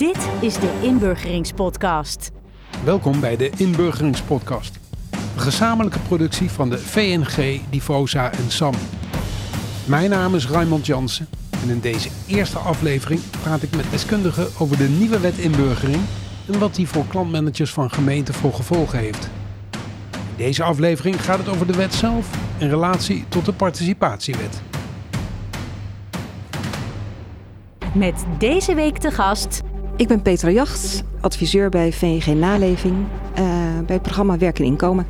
Dit is de Inburgeringspodcast. Welkom bij de Inburgeringspodcast. Een gezamenlijke productie van de VNG, Divosa en SAM. Mijn naam is Raymond Jansen en in deze eerste aflevering praat ik met deskundigen over de nieuwe wet inburgering en wat die voor klantmanagers van gemeenten voor gevolgen heeft. In deze aflevering gaat het over de wet zelf in relatie tot de participatiewet. Met deze week te gast Ik ben Petra Jacht, adviseur bij VNG Naleving eh, bij het programma Werk en Inkomen.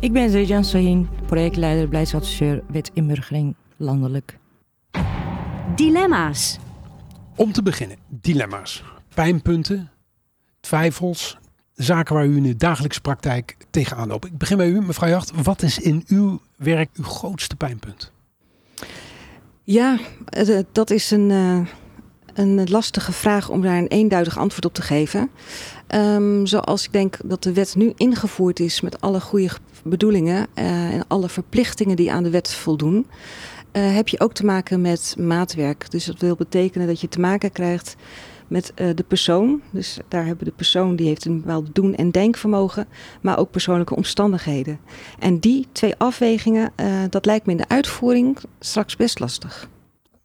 Ik ben Zejan Sahin, projectleider beleidsadviseur wet inburgering landelijk. Dilemma's. Om te beginnen, dilemma's, pijnpunten, twijfels, zaken waar u in uw dagelijkse praktijk tegenaan loopt. Ik begin bij u, mevrouw Jacht. Wat is in uw werk uw grootste pijnpunt? Ja, eh, dat is een, eh, een lastige vraag om daar een eenduidig antwoord op te geven. Ehm, zoals ik denk dat de wet nu ingevoerd is met alle goede bedoelingen eh, en alle verplichtingen die aan de wet voldoen, eh, heb je ook te maken met maatwerk. Dus dat wil betekenen dat je te maken krijgt met eh, de persoon. Dus daar hebben de persoon die heeft een bepaald doen- en denkvermogen, maar ook persoonlijke omstandigheden. En die twee afwegingen, dat lijkt me in de uitvoering straks best lastig.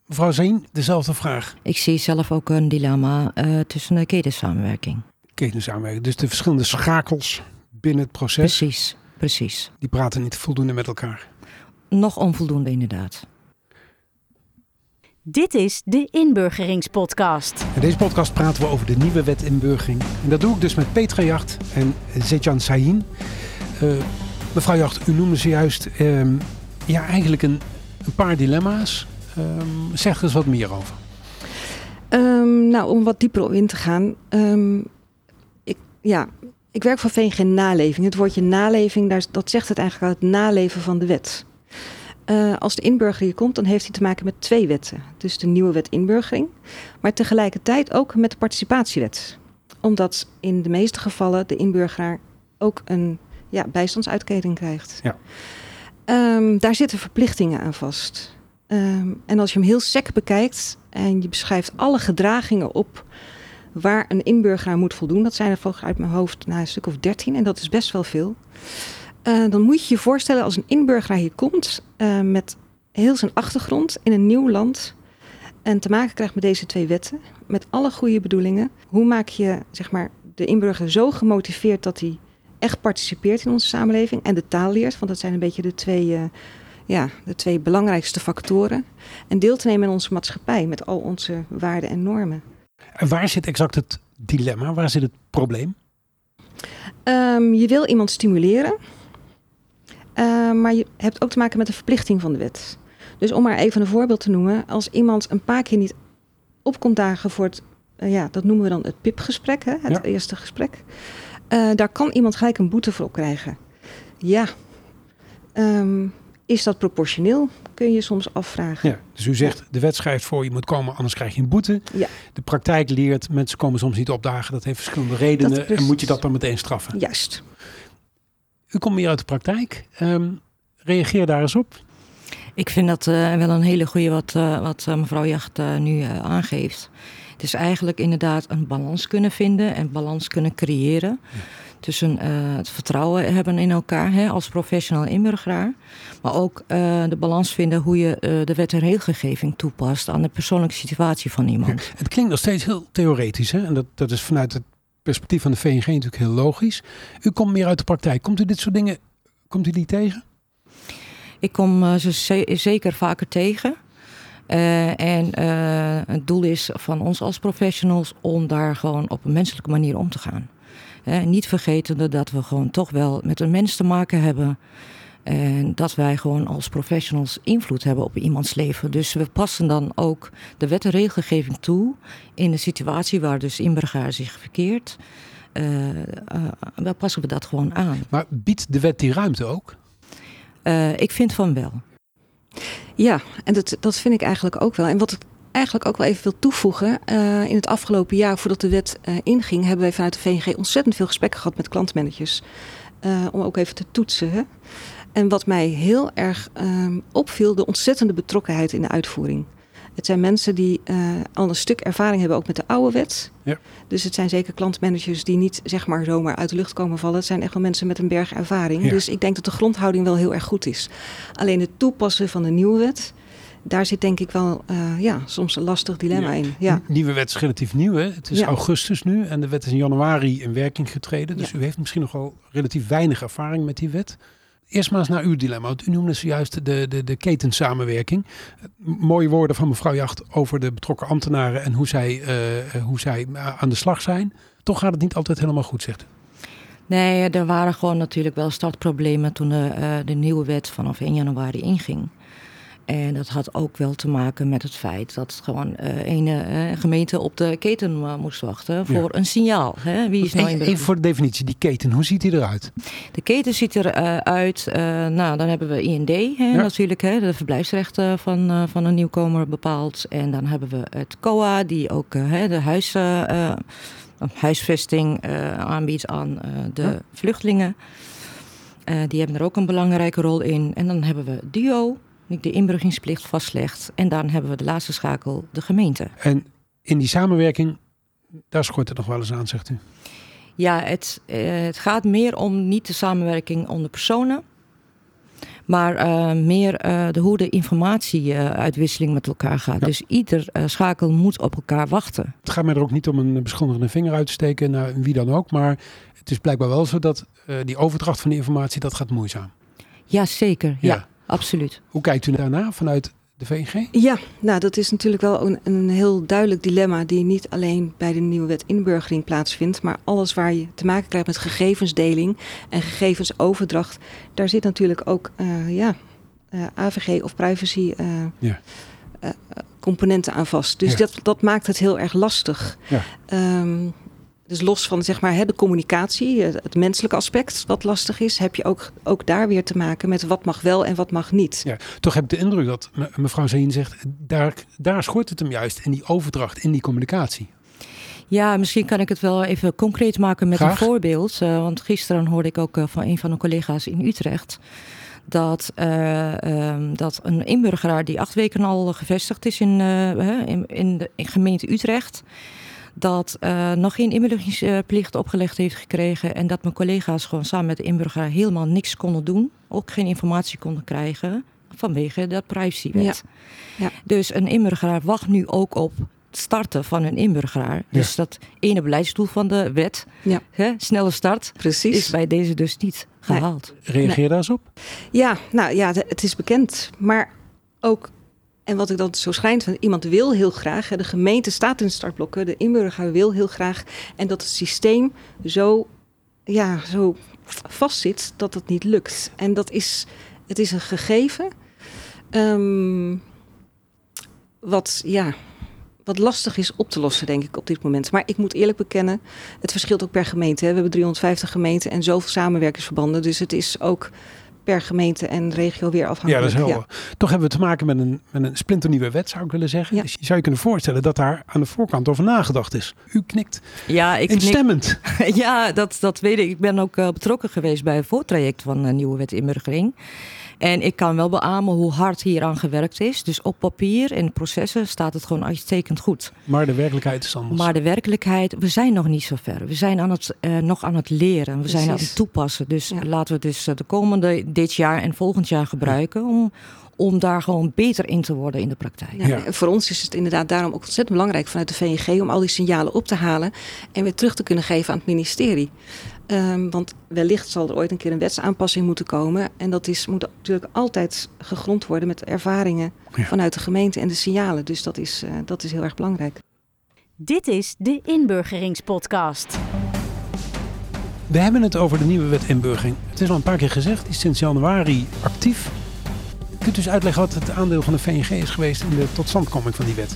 Mevrouw Zeen, dezelfde vraag. Ik zie zelf ook een dilemma eh, tussen de ketensamenwerking. Ketensamenwerking. Dus de verschillende schakels binnen het proces, Precies, precies. die praten niet voldoende met elkaar. Nog onvoldoende inderdaad. Dit is de Inburgeringspodcast. In deze podcast praten we over de nieuwe wet inburgering. En dat doe ik dus met Petra Jacht en Zetjan Sahin. Eh, mevrouw Jacht, u noemde zojuist ehm, ja, eigenlijk een, een paar dilemma's. Ehm, zeg er eens wat meer over. Ehm, nou, om wat dieper op in te gaan. ehm, ik, ja, ik werk voor VNG Naleving. Het woordje naleving, daar, dat zegt het eigenlijk het naleven van de wet. Eh, als de inburger hier komt, dan heeft hij te maken met twee wetten. Dus de nieuwe wet inburgering, maar tegelijkertijd ook met de participatiewet. Omdat in de meeste gevallen de inburgeraar ook een ja, bijstandsuitkering krijgt. Ja. Daar zitten verplichtingen aan vast. Ehm, en als je hem heel sec bekijkt en je beschrijft alle gedragingen op waar een inburgeraar moet voldoen, dat zijn er volgens uit mijn hoofd nou, een stuk of dertien en dat is best wel veel. Eh, dan moet je je voorstellen als een inburgeraar hier komt eh, met heel zijn achtergrond in een nieuw land en te maken krijgt met deze twee wetten, met alle goede bedoelingen. Hoe maak je zeg maar, de inburger zo gemotiveerd dat hij echt participeert in onze samenleving en de taal leert, want dat zijn een beetje de twee, eh, ja, de twee belangrijkste factoren. En deel te nemen in onze maatschappij met al onze waarden en normen. En waar zit exact het dilemma? Waar zit het probleem? Ehm, je wil iemand stimuleren, eh, maar je hebt ook te maken met de verplichting van de wet. Dus om maar even een voorbeeld te noemen, als iemand een paar keer niet opkomt dagen voor het, eh, ja, dat noemen we dan het PIP-gesprek, hè, het Ja. eerste gesprek, eh, daar kan iemand gelijk een boete voor op krijgen. Ja, Ehm, is dat proportioneel? Kun je je soms afvragen. Ja, dus u zegt de wet schrijft voor je moet komen, anders krijg je een boete. Ja. De praktijk leert mensen komen soms niet opdagen. Dat heeft verschillende redenen. En moet je dat dan meteen straffen? Juist. U komt meer uit de praktijk. Ehm, reageer daar eens op. Ik vind dat eh, wel een hele goede wat, eh, wat eh, mevrouw Jacht eh, nu eh, aangeeft. Het is eigenlijk inderdaad een balans kunnen vinden en balans kunnen creëren. Tussen eh, het vertrouwen hebben in elkaar hè, als professional inburgeraar. Maar ook eh, de balans vinden hoe je eh, de wet en regelgeving toepast aan de persoonlijke situatie van iemand. Het klinkt nog steeds heel theoretisch. Hè? En dat, dat is vanuit het perspectief van de VNG natuurlijk heel logisch. U komt meer uit de praktijk. Komt u dit soort dingen komt u die tegen? Ik kom ze ze- zeker vaker tegen. En het doel is van ons als professionals om daar gewoon op een menselijke manier om te gaan. Eh, niet vergetende dat we gewoon toch wel met een mens te maken hebben. En dat wij gewoon als professionals invloed hebben op iemands leven. Dus we passen dan ook de wet en regelgeving toe in de situatie waar dus inburger zich verkeert. Eh eh, dan passen we dat gewoon aan. Maar biedt de wet die ruimte ook? Eh, ik vind van wel. Ja, en dat, dat vind ik eigenlijk ook wel. En wat ik eigenlijk ook wel even wil toevoegen. eh, in het afgelopen jaar, voordat de wet eh, inging, hebben wij vanuit de VNG ontzettend veel gesprekken gehad met klantmanagers. eh, om ook even te toetsen. Hè. En wat mij heel erg ehm, opviel, de ontzettende betrokkenheid in de uitvoering. Het zijn mensen die al een stuk ervaring hebben ook met de oude wet. Ja. Dus het zijn zeker klantmanagers die niet zeg maar zomaar uit de lucht komen vallen. Het zijn echt wel mensen met een berg ervaring. Ja. Dus ik denk dat de grondhouding wel heel erg goed is. Alleen het toepassen van de nieuwe wet, daar zit denk ik wel eh, ja, soms een lastig dilemma Ja. in. Ja. De nieuwe wet is relatief nieuw. Hè? Het is Ja. augustus nu en de wet is in januari in werking getreden. Dus Ja. u heeft misschien nog wel relatief weinig ervaring met die wet. Eerst maar eens naar uw dilemma. Want u noemde zojuist de, de, de ketensamenwerking. M- Mooie woorden van mevrouw Jacht over de betrokken ambtenaren en hoe zij, eh, hoe zij aan de slag zijn. Toch gaat het niet altijd helemaal goed, zegt u. Nee, er waren gewoon natuurlijk wel startproblemen toen de, eh, de nieuwe wet vanaf 1 januari inging. En dat had ook wel te maken met het feit dat gewoon eh een eh, gemeente op de keten eh, moest wachten voor een signaal. Hè? Wie is nou Even, even voor de definitie, die keten, hoe ziet die eruit? De keten ziet eruit, uit. nou, dan hebben we IND hè, Ja. natuurlijk, hè, de verblijfsrechten van, van een nieuwkomer bepaald. En dan hebben we het COA, die ook hè, de huis, huisvesting aanbiedt aan de Ja. vluchtelingen. Die hebben er ook een belangrijke rol in. En dan hebben we DUO, de inburgeringsplicht vastlegt. En dan hebben we de laatste schakel, de gemeente. En in die samenwerking, daar schort het nog wel eens aan, zegt u. Ja, het, eh, het gaat meer om niet de samenwerking onder personen. Maar eh, meer eh, de, hoe de informatieuitwisseling met elkaar gaat. Ja. Dus ieder schakel moet op elkaar wachten. Het gaat mij er ook niet om een beschuldigende vinger uit te steken naar wie dan ook. Maar het is blijkbaar wel zo dat die overdracht van die informatie, dat gaat moeizaam. Ja, zeker. Ja, Ja. Absoluut. Hoe kijkt u daarna vanuit de VNG? Ja, nou dat is natuurlijk wel een, een heel duidelijk dilemma die niet alleen bij de nieuwe wet inburgering plaatsvindt, maar alles waar je te maken krijgt met gegevensdeling en gegevensoverdracht, daar zit natuurlijk ook eh, ja, eh, AVG of privacy eh, Ja. eh, componenten aan vast. Dus Ja. dat, dat maakt het heel erg lastig. Ja. Ehm, dus los van zeg maar, hè, de communicatie, eh, het menselijke aspect wat lastig is, heb je ook, ook daar weer te maken met wat mag wel en wat mag niet. Ja, toch heb ik de indruk dat me- mevrouw Zeen zegt, daar, daar schort het hem juist in die overdracht, in die communicatie. Ja, misschien kan ik het wel even concreet maken met Graag. een voorbeeld. Eh, want gisteren hoorde ik ook eh, van een van de collega's in Utrecht. Dat, eh, ehm, dat een inburgeraar die acht weken al gevestigd is in, hè, in, in de in gemeente Utrecht. Dat eh, nog geen inburgeringsplicht opgelegd heeft gekregen. En dat mijn collega's gewoon samen met de inburgeraar helemaal niks konden doen. Ook geen informatie konden krijgen vanwege de privacywet. Ja. Ja. Dus een inburgeraar wacht nu ook op het starten van een inburgeraar. Dus dat ene beleidsdoel van de wet, Ja. hè, snelle start, Precies. is bij deze dus niet Nee. gehaald. Reageer daar eens op. Ja, nou ja, het is bekend. Maar ook, en wat ik dan zo schijnt, van iemand wil heel graag, de gemeente staat in startblokken, de inburger wil heel graag. En dat het systeem zo, ja, zo vastzit dat het niet lukt. En dat is, het is een gegeven. ehm, wat, ja, wat lastig is op te lossen, denk ik, op dit moment. Maar ik moet eerlijk bekennen, het verschilt ook per gemeente. Hè. We hebben 350 gemeenten en zoveel samenwerkingsverbanden. Dus het is ook per gemeente en regio weer Ja, afhankelijk. dat is helder. Toch hebben we te maken met een, met een splinternieuwe wet, zou ik willen zeggen. Ja. Dus je zou je kunnen voorstellen dat daar aan de voorkant over nagedacht is. U knikt Ja, ik instemmend. ja dat, dat weet ik. Ik ben ook eh, betrokken geweest bij het voortraject van de nieuwe wet inburgering. En ik kan wel beamen hoe hard hieraan gewerkt is. Dus op papier en processen staat het gewoon uitstekend goed. Maar de werkelijkheid is anders. Maar de werkelijkheid, we zijn nog niet zo ver. We zijn aan het, eh, nog aan het leren. We zijn aan het toepassen. Dus Ja. laten we dus eh, de komende dit jaar en volgend jaar gebruiken om, om daar gewoon beter in te worden in de praktijk. Ja, Ja. Voor ons is het inderdaad daarom ook ontzettend belangrijk vanuit de VNG om al die signalen op te halen en weer terug te kunnen geven aan het ministerie. Ehm, want wellicht zal er ooit een keer een wetsaanpassing moeten komen. En dat is, moet natuurlijk altijd gegrond worden met ervaringen Ja. vanuit de gemeente en de signalen. Dus dat is, eh, dat is heel erg belangrijk. Dit is de Inburgeringspodcast. We hebben het over de nieuwe wet inburgering. Het is al een paar keer gezegd, die is sinds januari actief. Kunt u eens uitleggen wat het aandeel van de VNG is geweest in de totstandkoming van die wet?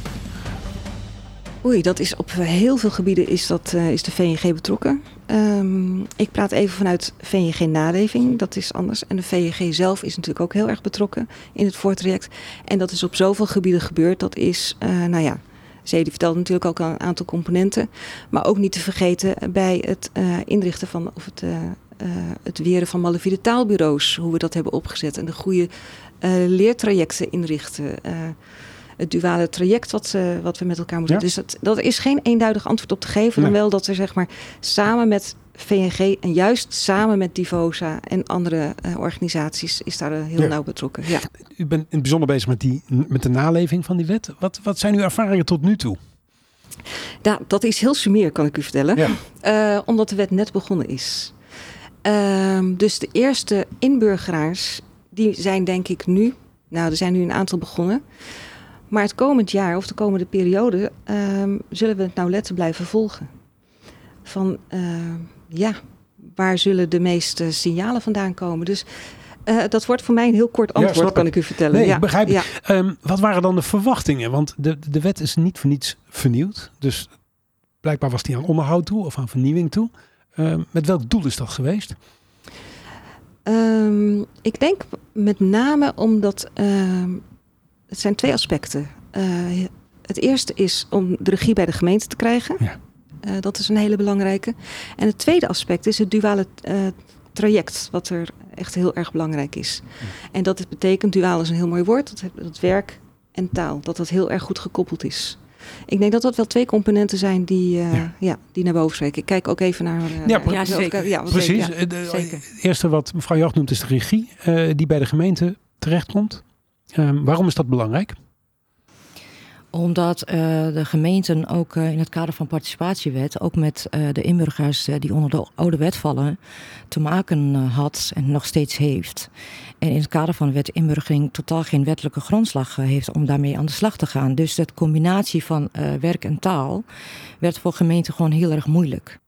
Oei, dat is op heel veel gebieden is, dat, eh, is de VNG betrokken. Ehm, ik praat even vanuit VNG Naleving, dat is anders. En de VNG zelf is natuurlijk ook heel erg betrokken in het voortraject. En dat is op zoveel gebieden gebeurd. Dat is, eh, nou ja, Zee vertelde natuurlijk ook een aantal componenten. Maar ook niet te vergeten bij het eh, inrichten van, of het, het weren van malafide taalbureaus. Hoe we dat hebben opgezet en de goede leertrajecten inrichten. Eh, het duale traject wat, uh, wat we met elkaar moeten. Ja. Dus dat, dat is geen eenduidig antwoord op te geven. Nee. Dan wel dat er zeg maar samen met VNG en juist samen met Divosa en andere uh, organisaties is daar heel Ja. nauw betrokken. Ja. U bent in het bijzonder bezig met, die, met de naleving van die wet. Wat, wat zijn uw ervaringen tot nu toe? Nou, dat is heel sumier, kan ik u vertellen. Ja. Uh, omdat de wet net begonnen is. Uh, dus de eerste inburgeraars, die zijn denk ik nu... Nou, er zijn nu een aantal begonnen. Maar het komend jaar of de komende periode... Uh, zullen we het nauwlettend blijven volgen. Van, uh, ja, waar zullen de meeste signalen vandaan komen? Dus... Uh, dat wordt voor mij een heel kort antwoord, ja, kan ik u vertellen. Nee, ja. ik begrijp ja. um, wat waren dan de verwachtingen? Want de, de wet is niet voor niets vernieuwd. Dus blijkbaar was die aan onderhoud toe of aan vernieuwing toe. Uh, met welk doel is dat geweest? Um, ik denk met name omdat het zijn twee aspecten. Uh, het eerste is om de regie bij de gemeente te krijgen. Ja. Uh, dat is een hele belangrijke. En het tweede aspect is het duale uh, traject, wat er echt heel erg belangrijk is. Ja. En dat het betekent, duaal is een heel mooi woord, dat, dat werk en taal, dat dat heel erg goed gekoppeld is. Ik denk dat dat wel twee componenten zijn die, uh, ja. ja. die naar boven spreken. Ik kijk ook even naar. Uh, ja, ja, zeker. Ja, Precies. Ja, de, zeker. Het eerste wat mevrouw Jacht noemt is de regie, uh, die bij de gemeente terechtkomt. Um, waarom is dat belangrijk? Omdat uh, de gemeenten ook uh, in het kader van participatiewet, ook met uh, de inburgers die onder de oude wet vallen, te maken had en nog steeds heeft. En in het kader van de wet inburgering totaal geen wettelijke grondslag heeft om daarmee aan de slag te gaan. Dus de combinatie van werk en taal werd voor gemeenten gewoon heel erg moeilijk.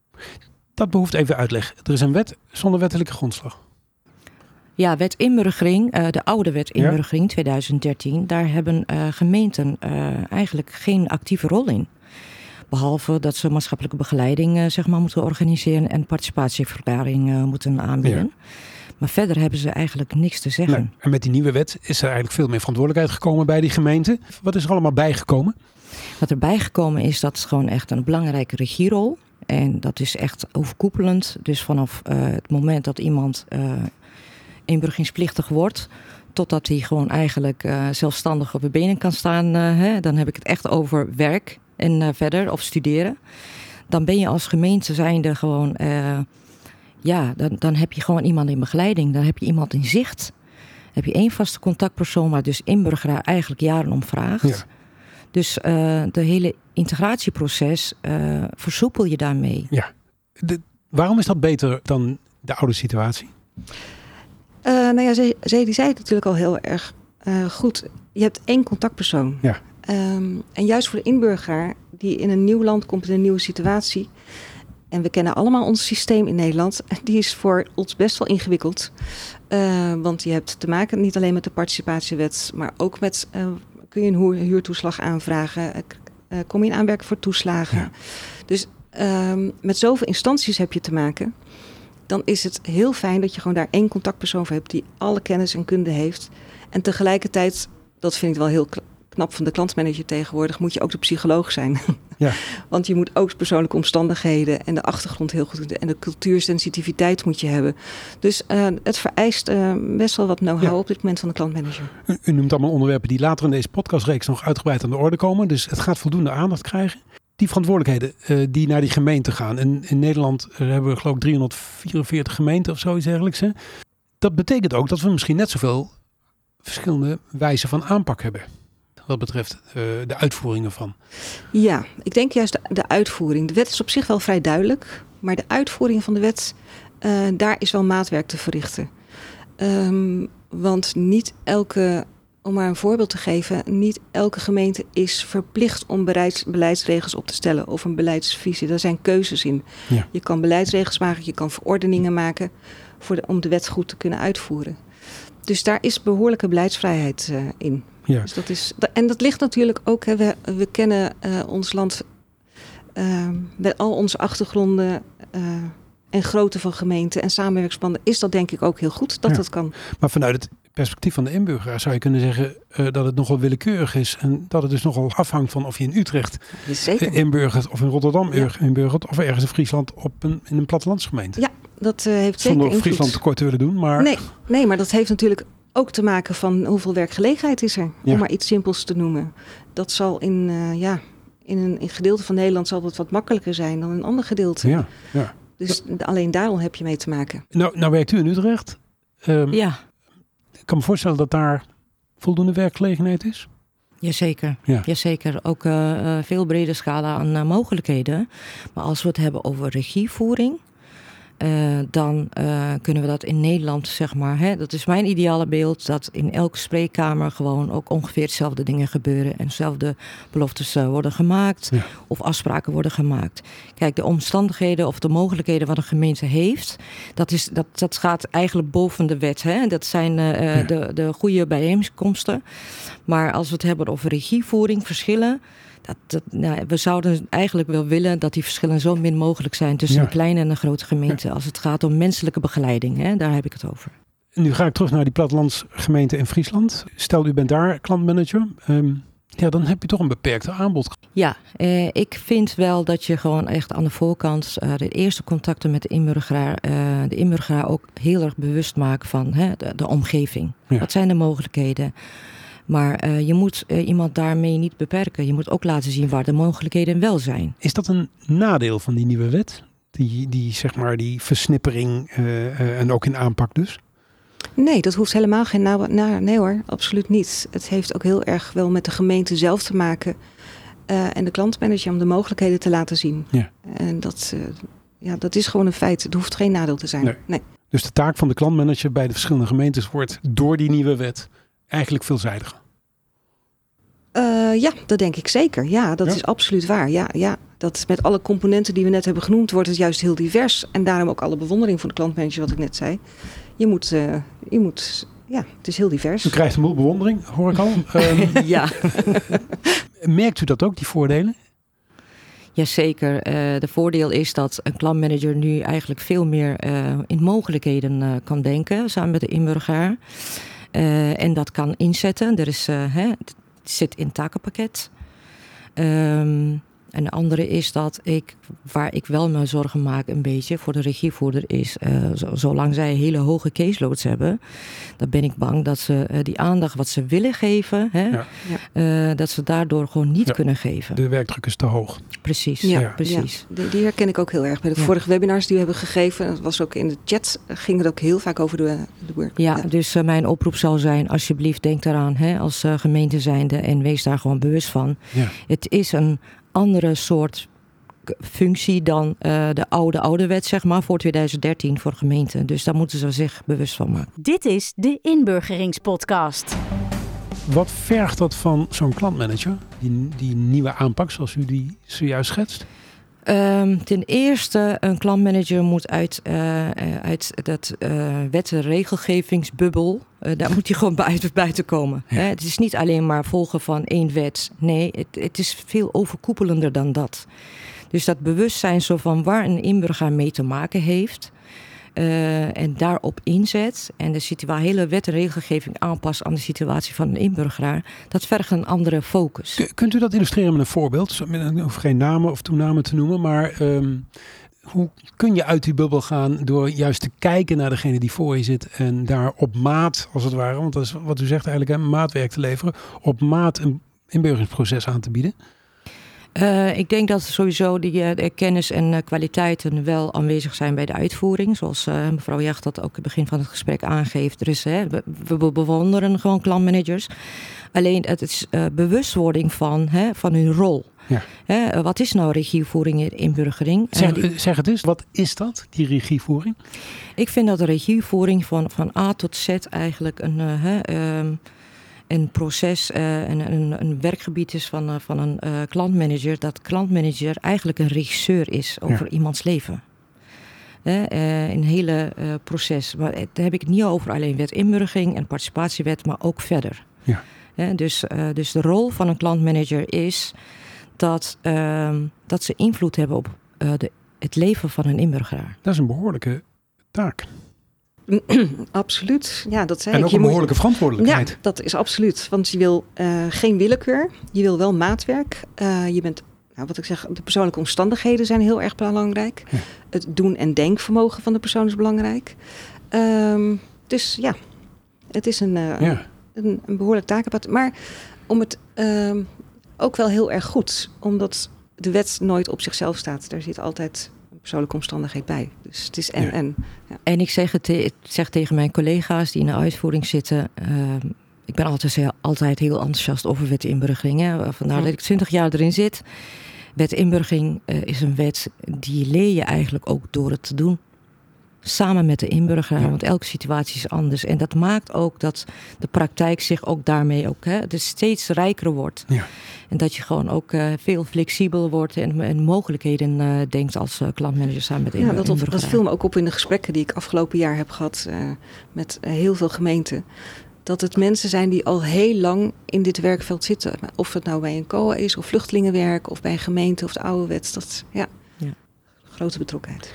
Dat behoeft even uitleg. Er is een wet zonder wettelijke grondslag. Ja, wet inburgering, uh, de oude wet inburgering ja. 2013, daar hebben uh, gemeenten uh, eigenlijk geen actieve rol in. Behalve dat ze maatschappelijke begeleiding zeg maar, moeten organiseren en participatieverklaring moeten aanbieden. Ja. Maar verder hebben ze eigenlijk niks te zeggen. En met die nieuwe wet is er eigenlijk veel meer verantwoordelijkheid gekomen bij die gemeente. Wat is er allemaal bijgekomen? Wat er bijgekomen is, dat is gewoon echt een belangrijke regierol. En dat is echt overkoepelend. Dus vanaf het moment dat iemand inburgeringsplichtig wordt. Totdat hij gewoon eigenlijk uh, zelfstandig op de benen kan staan. Uh, hè, dan heb ik het echt over werk en uh, verder of studeren. Dan ben je als gemeente zijnde gewoon... ja, dan, dan heb je gewoon iemand in begeleiding. Dan heb je iemand in zicht. heb je één vaste contactpersoon waar dus inburgeraar eigenlijk jaren om vraagt. Ja. Dus de hele integratieproces versoepel je daarmee. Ja. De, waarom is dat beter dan de oude situatie? Uh, nou ja, zij, zij die zei het natuurlijk al heel erg uh, goed. Je hebt één contactpersoon. Ja. Um, en juist voor de inburger die in een nieuw land komt, in een nieuwe situatie. En we kennen allemaal ons systeem in Nederland. Die is voor ons best wel ingewikkeld. Uh, want je hebt te maken niet alleen met de participatiewet, maar ook met kun je een huurtoeslag aanvragen. kom je in aanwerking voor toeslagen. Ja. Dus um, met zoveel instanties heb je te maken dan is het heel fijn dat je gewoon daar één contactpersoon voor hebt die alle kennis en kunde heeft. En tegelijkertijd, dat vind ik wel heel knap van de klantmanager tegenwoordig, moet je ook de psycholoog zijn. Ja. Want je moet ook persoonlijke omstandigheden en de achtergrond heel goed en de cultuursensitiviteit moet je hebben. Dus uh, het vereist uh, best wel wat know-how ja. op dit moment van de klantmanager. U, u noemt allemaal onderwerpen die later in deze podcastreeks nog uitgebreid aan de orde komen. Dus het gaat voldoende aandacht krijgen die verantwoordelijkheden uh, die naar die gemeente gaan. En in Nederland uh, hebben we geloof ik 344 gemeenten of zoiets dergelijks. Hè? Dat betekent ook dat we misschien net zoveel verschillende wijzen van aanpak hebben. Wat betreft uh, de uitvoeringen van. Ja, ik denk juist de, uitvoering. De wet is op zich wel vrij duidelijk. Maar de uitvoering van de wet, daar is wel maatwerk te verrichten. Um, want niet elke om maar een voorbeeld te geven, niet elke gemeente is verplicht om beleids, beleidsregels op te stellen of een beleidsvisie. Daar zijn keuzes in. Ja. Je kan beleidsregels maken, je kan verordeningen maken voor de, om de wet goed te kunnen uitvoeren. Dus daar is behoorlijke beleidsvrijheid uh, in. Ja. Dus dat is, en dat ligt natuurlijk ook, hè, we, we kennen uh, ons land uh, met al onze achtergronden uh, en grootte van gemeenten en samenwerksbanden, is dat denk ik ook heel goed dat Ja. dat kan. Maar vanuit het perspectief van de inburgeraar zou je kunnen zeggen uh, dat het nogal willekeurig is. En dat het dus nogal afhangt van of je in Utrecht Zeker. uh, inburgert of in Rotterdam Ja. inburgert of ergens in Friesland op een, in een plattelandsgemeente. Ja, dat uh, heeft zeker Zonder. Friesland tekort te willen doen, maar Nee, nee, maar dat heeft natuurlijk ook te maken van hoeveel werkgelegenheid is er. Ja. Om maar iets simpels te noemen. Dat zal in, eh, ja, in een, in gedeelte van Nederland zal dat wat makkelijker zijn dan in een ander gedeelte. Ja, ja. Dus alleen daarom heb je mee te maken. Nou, nou werkt u in Utrecht. Ehm, Ja, kan me voorstellen dat daar voldoende werkgelegenheid is. jazeker. Ja. Jazeker. Ook eh, veel brede scala aan eh, mogelijkheden. Maar als we het hebben over regievoering... eh, dan eh, kunnen we dat in Nederland, zeg maar... Hè, dat is mijn ideale beeld... dat in elke spreekkamer gewoon ook ongeveer hetzelfde dingen gebeuren... en dezelfde beloftes eh, worden gemaakt... Ja. of afspraken worden gemaakt. Kijk, de omstandigheden of de mogelijkheden wat een gemeente heeft... dat, is, dat, dat gaat eigenlijk boven de wet. Hè? Dat zijn Ja. de, de goede bijeenkomsten. Maar als we het hebben over regievoering, verschillen... Dat, nou, we zouden eigenlijk wel willen dat die verschillen zo min mogelijk zijn tussen Ja. een kleine en een grote gemeente. Als het gaat om menselijke begeleiding, hè, daar heb ik het over. Nu ga ik terug naar die plattelandsgemeente in Friesland. Stel, u bent daar klantmanager. Ehm, ja, dan heb je toch een beperkte aanbod. Ja, eh, ik vind wel dat je gewoon echt aan de voorkant eh, de eerste contacten met de inburgeraar, eh, de inburgeraar ook heel erg bewust maakt van hè, de, de omgeving. Ja. Wat zijn de mogelijkheden? Maar eh, je moet eh, iemand daarmee niet beperken. Je moet ook laten zien waar de mogelijkheden wel zijn. Is dat een nadeel van die nieuwe wet? Die, die zeg maar, die versnippering eh, eh, en ook in aanpak dus? Nee, dat hoeft helemaal geen na, na- Nee hoor, absoluut niet. Het heeft ook heel erg wel met de gemeente zelf te maken. eh, en de klantmanager om de mogelijkheden te laten zien. Ja. En dat, eh, ja, dat is gewoon een feit. Het hoeft geen nadeel te zijn. Nee. nee. Dus de taak van de klantmanager bij de verschillende gemeentes wordt door die nieuwe wet eigenlijk veelzijdiger. Eh, ja, dat denk ik zeker. Ja, dat Ja? is absoluut waar. Ja, ja, dat met alle componenten die we net hebben genoemd, wordt het juist heel divers. En daarom ook alle bewondering voor de klantmanager, wat ik net zei. Je moet, eh, je moet ja, het is heel divers. U krijgt een boel bewondering, hoor ik al. Ehm, ja. merkt u dat ook, die voordelen? Jazeker. Eh de voordeel is dat een klantmanager nu eigenlijk veel meer eh, in mogelijkheden eh, kan denken samen met de inburgeraar. Eh, en dat kan inzetten. Er is, eh, hè, zit in takenpakket. Ehm, en de andere is dat ik, waar ik wel me zorgen maak een beetje voor de regievoerder is, eh, zo- zolang zij hele hoge caseloads hebben, dan ben ik bang dat ze eh, die aandacht wat ze willen geven, hè, Ja. eh, dat ze daardoor gewoon niet Ja. kunnen geven. De werkdruk is te hoog. Precies, Ja, Ja. precies. Ja, die, die herken ik ook heel erg. Bij de Ja. vorige webinars die we hebben gegeven, dat was ook in de chat, ging het ook heel vaak over de, de work. Ja, dus mijn oproep zal zijn, alsjeblieft denk daaraan hè, als gemeente zijnde en wees daar gewoon bewust van. Ja. Het is een andere soort functie dan eh, de oude oude wet, zeg maar, voor 2013 voor gemeenten. Dus daar moeten ze zich bewust van maken. Dit is de Inburgeringspodcast. Wat vergt dat van zo'n klantmanager? Die, die nieuwe aanpak zoals u die zojuist schetst? Ehm, ten eerste, een klantmanager moet uit, eh, eh, uit dat eh wet- en regelgevingsbubbel, eh, daar moet hij gewoon buiten, buiten komen. Ja. Hè? Het is niet alleen maar volgen van één wet. Nee, het, het is veel overkoepelender dan dat. Dus dat bewustzijn zo van waar een inburger mee te maken heeft. Eh, en daarop inzet en de situa- hele wet en regelgeving aanpast aan de situatie van een inburgeraar, dat vergt een andere focus. Kunt u dat illustreren met een voorbeeld? Ik geen namen of toenamen te noemen, maar ehm, hoe kun je uit die bubbel gaan door juist te kijken naar degene die voor je zit en daar op maat, als het ware, want dat is wat u zegt eigenlijk, hè, maatwerk te leveren, op maat een inburgeringsproces aan te bieden? Eh, ik denk dat sowieso die eh, kennis en eh, kwaliteiten wel aanwezig zijn bij de uitvoering. Zoals mevrouw Jacht dat ook in het begin van het gesprek aangeeft. Dus hè, we, we bewonderen gewoon klantmanagers. Alleen het is bewustwording van, hè, van hun rol. Ja. Hè, wat is nou regievoering in inburgering? Eh, Zeg, die- zeg het eens, wat is dat, die regievoering? ik vind dat de regievoering van, van A tot Z eigenlijk een, eh, ehm, een proces en een, een, een werkgebied is van, eh, van een eh, klantmanager. Dat klantmanager eigenlijk een regisseur is over iemands leven. Eh, een hele eh, proces. Maar daar heb ik het niet over alleen wet inburgering en participatiewet, maar ook verder. Ja. Dus, eh, dus de rol van een klantmanager is dat, ehm, dat ze invloed hebben op eh, de, het leven van een inburgeraar. Dat is een behoorlijke taak. Absoluut. Ja, dat zei En ik. ook een moet- behoorlijke verantwoordelijkheid. Ja, dat is absoluut. Want je wil eh, geen willekeur. Je wil wel maatwerk. Eh, je bent, nou, wat ik zeg, de persoonlijke omstandigheden zijn heel erg belangrijk. Ja. Het doen- en denkvermogen van de persoon is belangrijk. Ehm, dus ja, Het is een, uh, Ja. een, een behoorlijk takenpad. Maar om het ehm, ook wel heel erg goed. Omdat de wet nooit op zichzelf staat. Daar zit altijd persoonlijke omstandigheid bij. Dus het is en Ja. en. En ik zeg, het, ik zeg tegen mijn collega's die in de uitvoering zitten. ehm, ik ben altijd, heel- altijd heel enthousiast over wet inburgering. Hè. Vandaar Ja. dat ik 20 jaar erin zit. Wet inburgering eh, is een wet die leer je eigenlijk ook door het te doen. Samen met de inburgeraar, Ja. want elke situatie is anders. En dat maakt ook dat de praktijk zich ook daarmee ook hè, dus steeds rijker wordt. Ja. En dat je gewoon ook eh, veel flexibeler wordt en, en mogelijkheden eh, denkt als eh, klantmanager samen met de Ja, inbur- dat, dat, viel me ook op in de gesprekken die ik afgelopen jaar heb gehad eh, met heel veel gemeenten. Dat het mensen zijn die al heel lang in dit werkveld zitten. Of het nou bij een COA is, of vluchtelingenwerk, of bij een gemeente of de oude wet. Dat, ja, Ja. grote betrokkenheid.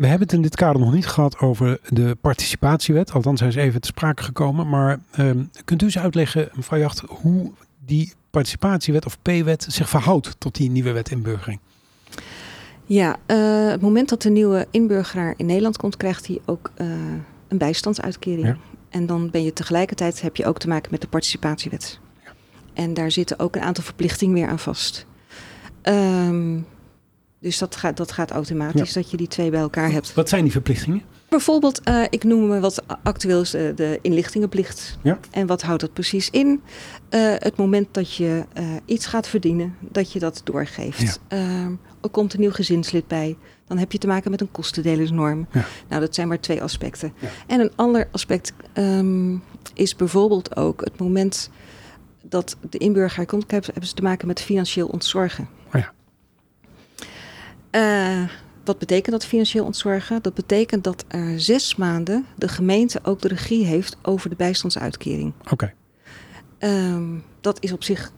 We hebben het in dit kader nog niet gehad over de participatiewet. Althans, hij is even te sprake gekomen. Maar ehm, kunt u eens uitleggen, mevrouw Jacht, hoe die participatiewet of P-wet zich verhoudt tot die nieuwe wet inburgering? Ja, eh, het moment dat de nieuwe inburgeraar in Nederland komt, krijgt hij ook eh, een bijstandsuitkering. Ja. En dan ben je tegelijkertijd heb je ook te maken met de participatiewet. En daar zitten ook een aantal verplichtingen weer aan vast. Ehm, dus dat gaat, dat gaat automatisch, dat je die twee bij elkaar hebt. Wat zijn die verplichtingen? Bijvoorbeeld, eh, ik noem me wat actueel is de, de inlichtingenplicht. Ja. En wat houdt dat precies in? Eh, het moment dat je eh, iets gaat verdienen, dat je dat doorgeeft. Ehm, er komt een nieuw gezinslid bij. Dan heb je te maken met een kostendelersnorm. Ja. Nou, dat zijn maar twee aspecten. Ja. En een ander aspect ehm, is bijvoorbeeld ook het moment dat de inburger komt, heb- hebben ze te maken met financieel ontzorgen. Eh, wat betekent dat financieel ontzorgen? Dat betekent dat er zes maanden de gemeente ook de regie heeft over de bijstandsuitkering. Oké, Ehm, dat is op zich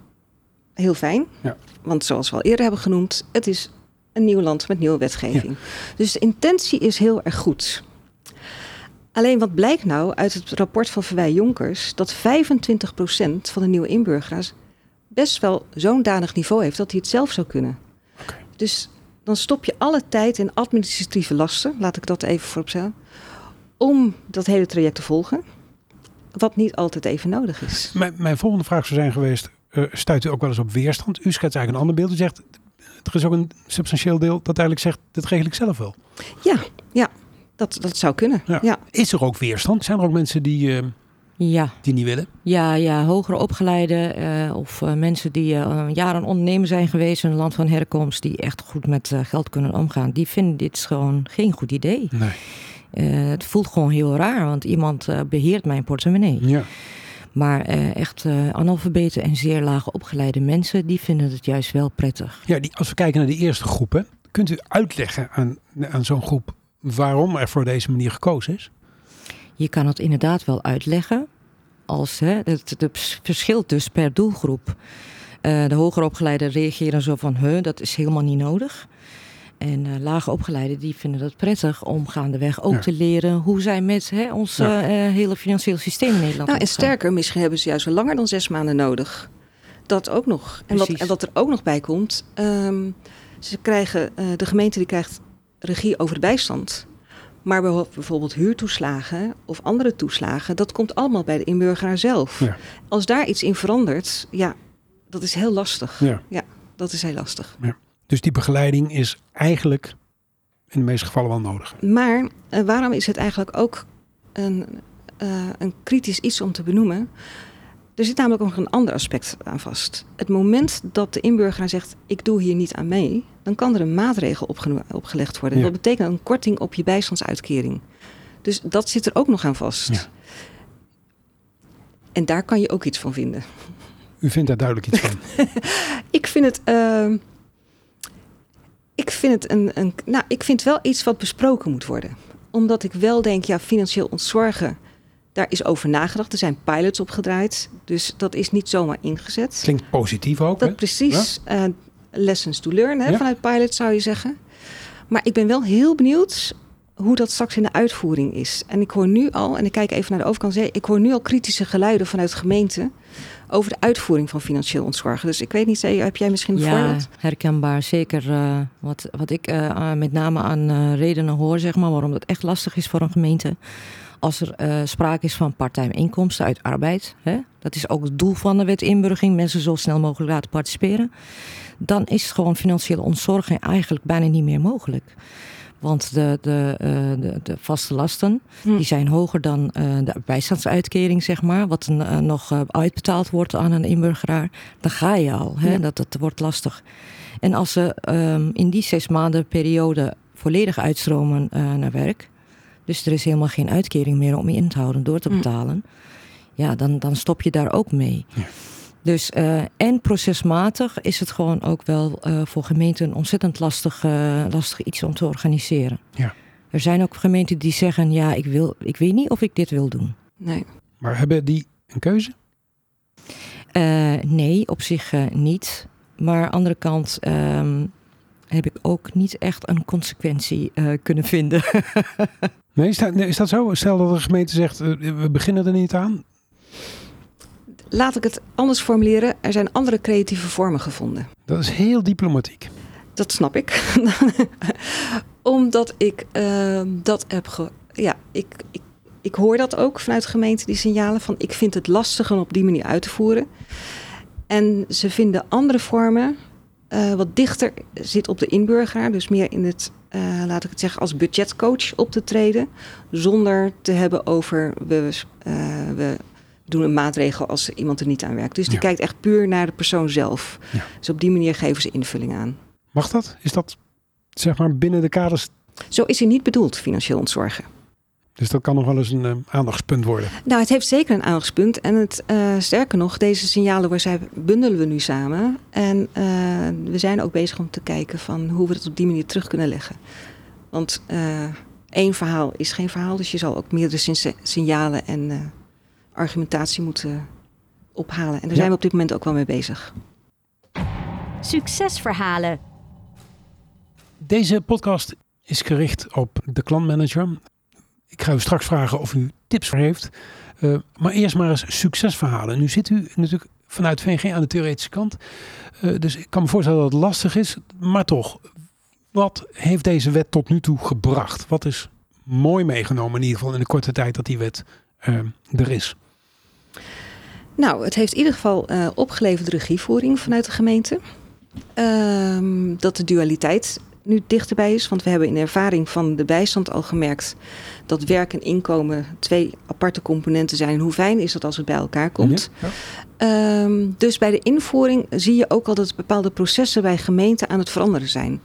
heel fijn. Ja. Want zoals we al eerder hebben genoemd, het is een nieuw land met nieuwe wetgeving. Dus de intentie is heel erg goed. Alleen wat blijkt nou uit het rapport van Verwij Jonkers, dat 25% van de nieuwe inburgeraars best wel zo'n danig niveau heeft dat hij het zelf zou kunnen. Oké. Dus dan stop je alle tijd in administratieve lasten, laat ik dat even vooropstellen, om dat hele traject te volgen. Wat niet altijd even nodig is. Mijn, mijn volgende vraag zou zijn geweest, eh, stuit u ook wel eens op weerstand? U schetst eigenlijk een ander beeld. U zegt, er is ook een substantieel deel dat eigenlijk zegt, dit regel ik zelf wel. Ja, ja dat, dat zou kunnen. Ja. Ja. Is er ook weerstand? Zijn er ook mensen die, eh, Ja, die niet willen? Ja, ja, hoger opgeleide eh, of eh, mensen die eh, jaren ondernemer zijn geweest in een land van herkomst, die echt goed met geld kunnen omgaan, die vinden dit gewoon geen goed idee. Nee. Het voelt gewoon heel raar, want iemand eh, beheert mijn portemonnee. Ja. Maar echt eh analfabeten en zeer laag opgeleide mensen, die vinden het juist wel prettig. Ja, die, als we kijken naar die eerste groep, hè, kunt u uitleggen aan, aan zo'n groep waarom er voor deze manier gekozen is? Je kan het inderdaad wel uitleggen. Als hè, het, het verschilt dus per doelgroep. Eh, de hoger opgeleiden reageren zo van, huh, dat is helemaal niet nodig. En eh lage opgeleiden die vinden het prettig om gaandeweg ook Ja. te leren hoe zij met hè, ons Ja. eh, hele financieel systeem in Nederland Nou, en sterker, misschien hebben ze juist wel langer dan zes maanden nodig. Dat ook nog. En wat, en wat er ook nog bij komt, ehm, ze krijgen, eh, de gemeente die krijgt regie over de bijstand. Maar bijvo- bijvoorbeeld huurtoeslagen of andere toeslagen, dat komt allemaal bij de inburgeraar zelf. Ja. Als daar iets in verandert, ja, dat is heel lastig. Ja. Dat is heel lastig. Dus die begeleiding is eigenlijk in de meeste gevallen wel nodig. Maar eh, waarom is het eigenlijk ook een, eh, een kritisch iets om te benoemen? Er zit namelijk ook nog een ander aspect aan vast. Het moment dat de inburgeraar zegt: Ik doe hier niet aan mee, dan kan er een maatregel opgelegd worden. Ja. Dat betekent een korting op je bijstandsuitkering. Dus dat zit er ook nog aan vast. Ja. En daar kan je ook iets van vinden. U vindt daar duidelijk iets van. Ik vind het. eh, ik vind het een, een. Nou, ik vind wel iets wat besproken moet worden. Omdat ik wel denk, ja, financieel ontzorgen. Daar is over nagedacht. Er zijn pilots opgedraaid. Dus dat is niet zomaar ingezet. Klinkt positief ook. Hè? Dat precies. eh, lessons to learn hè, Ja. vanuit pilots zou je zeggen. Maar ik ben wel heel benieuwd hoe dat straks in de uitvoering is. En ik hoor nu al, en ik kijk even naar de overkant, ik hoor nu al kritische geluiden vanuit de gemeente over de uitvoering van financieel ontzorgen. Dus ik weet niet, heb jij misschien een Ja, voorbeeld? herkenbaar. Zeker eh, wat, wat ik eh, met name aan eh, redenen hoor, zeg maar, waarom het echt lastig is voor een gemeente. Als er uh, sprake is van parttime inkomsten uit arbeid, hè, dat is ook het doel van de wet inburgering, mensen zo snel mogelijk laten participeren, dan is gewoon financiële ontzorging eigenlijk bijna niet meer mogelijk. Want de, de, uh, de, de, vaste lasten hm. die zijn hoger dan uh, de bijstandsuitkering, zeg maar. Wat nog uitbetaald wordt aan een inburgeraar. Dan ga je al. Hè? Dat, dat wordt lastig. En als ze um, in die zes maanden periode volledig uitstromen naar werk. Dus er is helemaal geen uitkering meer om je in te houden door te hm. betalen. Ja, dan, dan stop je daar ook mee. Ja. Dus uh, en procesmatig is het gewoon ook wel uh, voor gemeenten een ontzettend lastig, uh, lastig iets om te organiseren. Ja. Er zijn ook gemeenten die zeggen: ja, ik, wil, ik weet niet of ik dit wil doen. Nee. Maar hebben die een keuze? nee, op zich niet. Maar aan de andere kant um, heb ik ook niet echt een consequentie kunnen vinden. nee, is dat, is dat zo? Stel dat een gemeente zegt: we beginnen er niet aan laat ik het anders formuleren. Er zijn andere creatieve vormen gevonden. Dat is heel diplomatiek. Dat snap ik. Omdat ik uh, dat heb. Ge ja, ik, ik, ik hoor dat ook vanuit de gemeente, die signalen van ik vind het lastig om op die manier uit te voeren. En ze vinden andere vormen uh, wat dichter zit op de inburgeraar. Dus meer in het, uh, laat ik het zeggen, als budgetcoach op te treden. Zonder te hebben over we, uh, we doen een maatregel als iemand er niet aan werkt. Dus die kijkt echt puur naar de persoon zelf. Ja. Dus op die manier geven ze invulling aan. Mag dat? Is dat zeg maar binnen de kaders? Zo is hij niet bedoeld, financieel ontzorgen. Dus dat kan nog wel eens een uh, aandachtspunt worden. Nou, het heeft zeker een aandachtspunt. En het, uh, sterker nog, deze signalen waar zij bundelen we nu samen. En uh, we zijn ook bezig om te kijken van hoe we het op die manier terug kunnen leggen. Want één verhaal is geen verhaal. Dus je zal ook meerdere signalen en argumentatie moeten ophalen. En daar zijn we op dit moment ook wel mee bezig. Succesverhalen. Deze podcast is gericht op de klantmanager. Ik ga u straks vragen of u tips voor heeft. Uh, maar eerst maar eens succesverhalen. Nu zit u natuurlijk vanuit VNG aan de theoretische kant. Uh, dus ik kan me voorstellen dat het lastig is. Maar toch, wat heeft deze wet tot nu toe gebracht? Wat is mooi meegenomen in ieder geval in de korte tijd dat die wet uh, er is? Nou, het heeft in ieder geval opgeleverd regievoering vanuit de gemeente. Uh, dat de dualiteit nu dichterbij is. Want we hebben in ervaring van de bijstand al gemerkt dat werk en inkomen twee aparte componenten zijn. Hoe fijn is dat als het bij elkaar komt? Ja, ja. Uh, dus bij de invoering zie je ook al dat bepaalde processen bij gemeenten aan het veranderen zijn.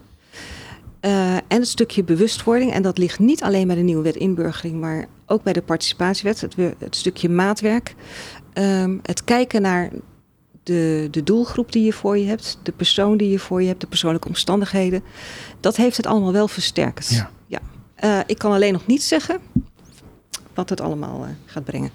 Uh, en het stukje bewustwording, en dat ligt niet alleen bij de nieuwe wet inburgering, maar ook bij de participatiewet, het, het stukje maatwerk. Um, het kijken naar de, de doelgroep die je voor je hebt, de persoon die je voor je hebt, de persoonlijke omstandigheden. Dat heeft het allemaal wel versterkt. Ja. ja. Uh, ik kan alleen nog niet zeggen wat het allemaal uh, gaat brengen.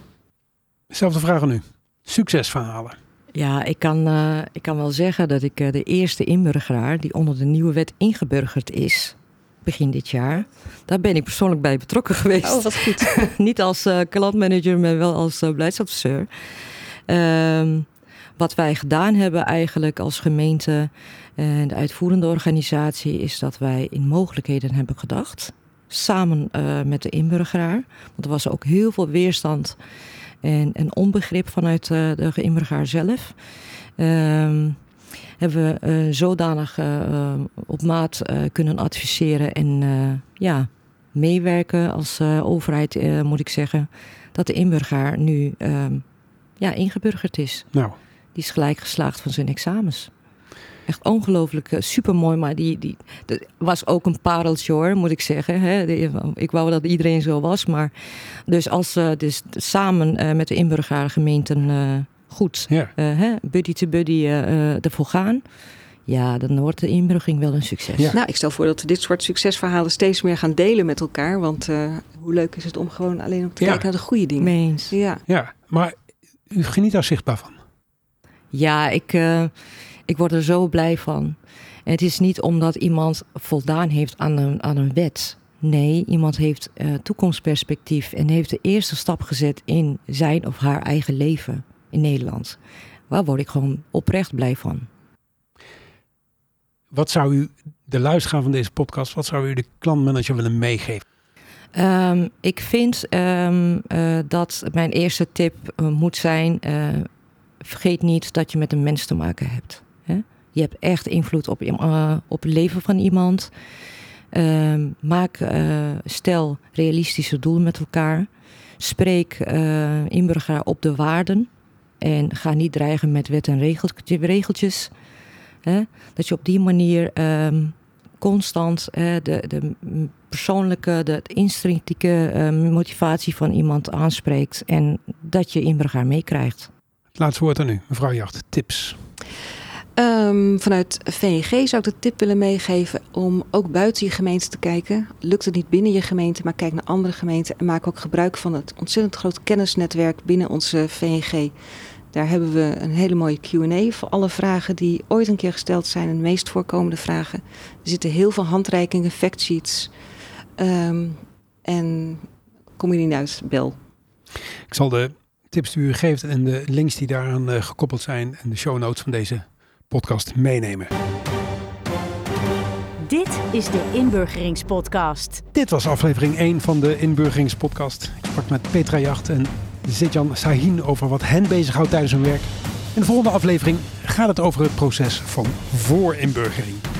Zelfde vraag aan u. Succesverhalen. Ja, ik kan, uh, ik kan wel zeggen dat ik de eerste inburgeraar die onder de nieuwe wet ingeburgerd is, begin dit jaar. Daar ben ik persoonlijk bij betrokken geweest. Oh, wat goed. Niet als uh, klantmanager, maar wel als uh, beleidsadviseur. Um, wat wij gedaan hebben eigenlijk als gemeente en de uitvoerende organisatie... is dat wij in mogelijkheden hebben gedacht. Samen uh, met de inburgeraar. Want er was ook heel veel weerstand en, onbegrip vanuit de inburgeraar zelf... Um, hebben we uh, zodanig op maat kunnen adviseren en ja, meewerken als overheid, moet ik zeggen, dat de inburger nu ehm, ja, ingeburgerd is. Nou. Die is gelijk geslaagd van zijn examens. Echt ongelooflijk supermooi, maar die, die dat was ook een pareltje hoor, moet ik zeggen. Hè. Ik wou dat iedereen zo was, maar dus als we dus samen met de inburgergemeenten goed ja. uh, hè, buddy to buddy uh, ervoor gaan. Ja, dan wordt de inbrugging wel een succes. Ja. Nou, ik stel voor dat we dit soort succesverhalen steeds meer gaan delen met elkaar. Want uh, hoe leuk is het om gewoon alleen op te ja. kijken naar de goede dingen. Meens. Ja. ja, maar u geniet daar zichtbaar van. Ja, ik, uh, ik word er zo blij van. En het is niet omdat iemand voldaan heeft aan een, aan een wet. Nee, iemand heeft uh, toekomstperspectief en heeft de eerste stap gezet in zijn of haar eigen leven in Nederland. Waar word ik gewoon oprecht blij van. Wat zou u, de luisteraar van deze podcast, wat zou u de klantmanager willen meegeven? Ehm, ik vind ehm, eh, dat mijn eerste tip eh, moet zijn: eh, vergeet niet dat je met een mens te maken hebt. Hè? Je hebt echt invloed op, uh, op het leven van iemand. Ehm, maak, stel realistische doelen met elkaar. Spreek inburger op de waarden. En ga niet dreigen met wet en regeltjes. Hè? Dat je op die manier constant de, de persoonlijke, de instinctieve uh, motivatie van iemand aanspreekt en dat je inburger meekrijgt. Laatste woord aan u, mevrouw Jacht. Tips. Um, vanuit VNG zou ik de tip willen meegeven om ook buiten je gemeente te kijken. Lukt het niet binnen je gemeente, maar kijk naar andere gemeenten en maak ook gebruik van het ontzettend groot kennisnetwerk binnen onze VNG. Daar hebben we een hele mooie QA voor alle vragen die ooit een keer gesteld zijn en de meest voorkomende vragen. Er zitten heel veel handreikingen, factsheets. Um, en kom je niet uit, bel. Ik zal de tips die u geeft en de links die daaraan uh, gekoppeld zijn en de show notes van deze podcast meenemen. Dit is de Inburgeringspodcast. Dit was aflevering 1 van de Inburgeringspodcast. Ik sprak met Petra Jacht en Zitjan Sahin over wat hen bezighoudt tijdens hun werk. In de volgende aflevering gaat het over het proces van voorinburgering.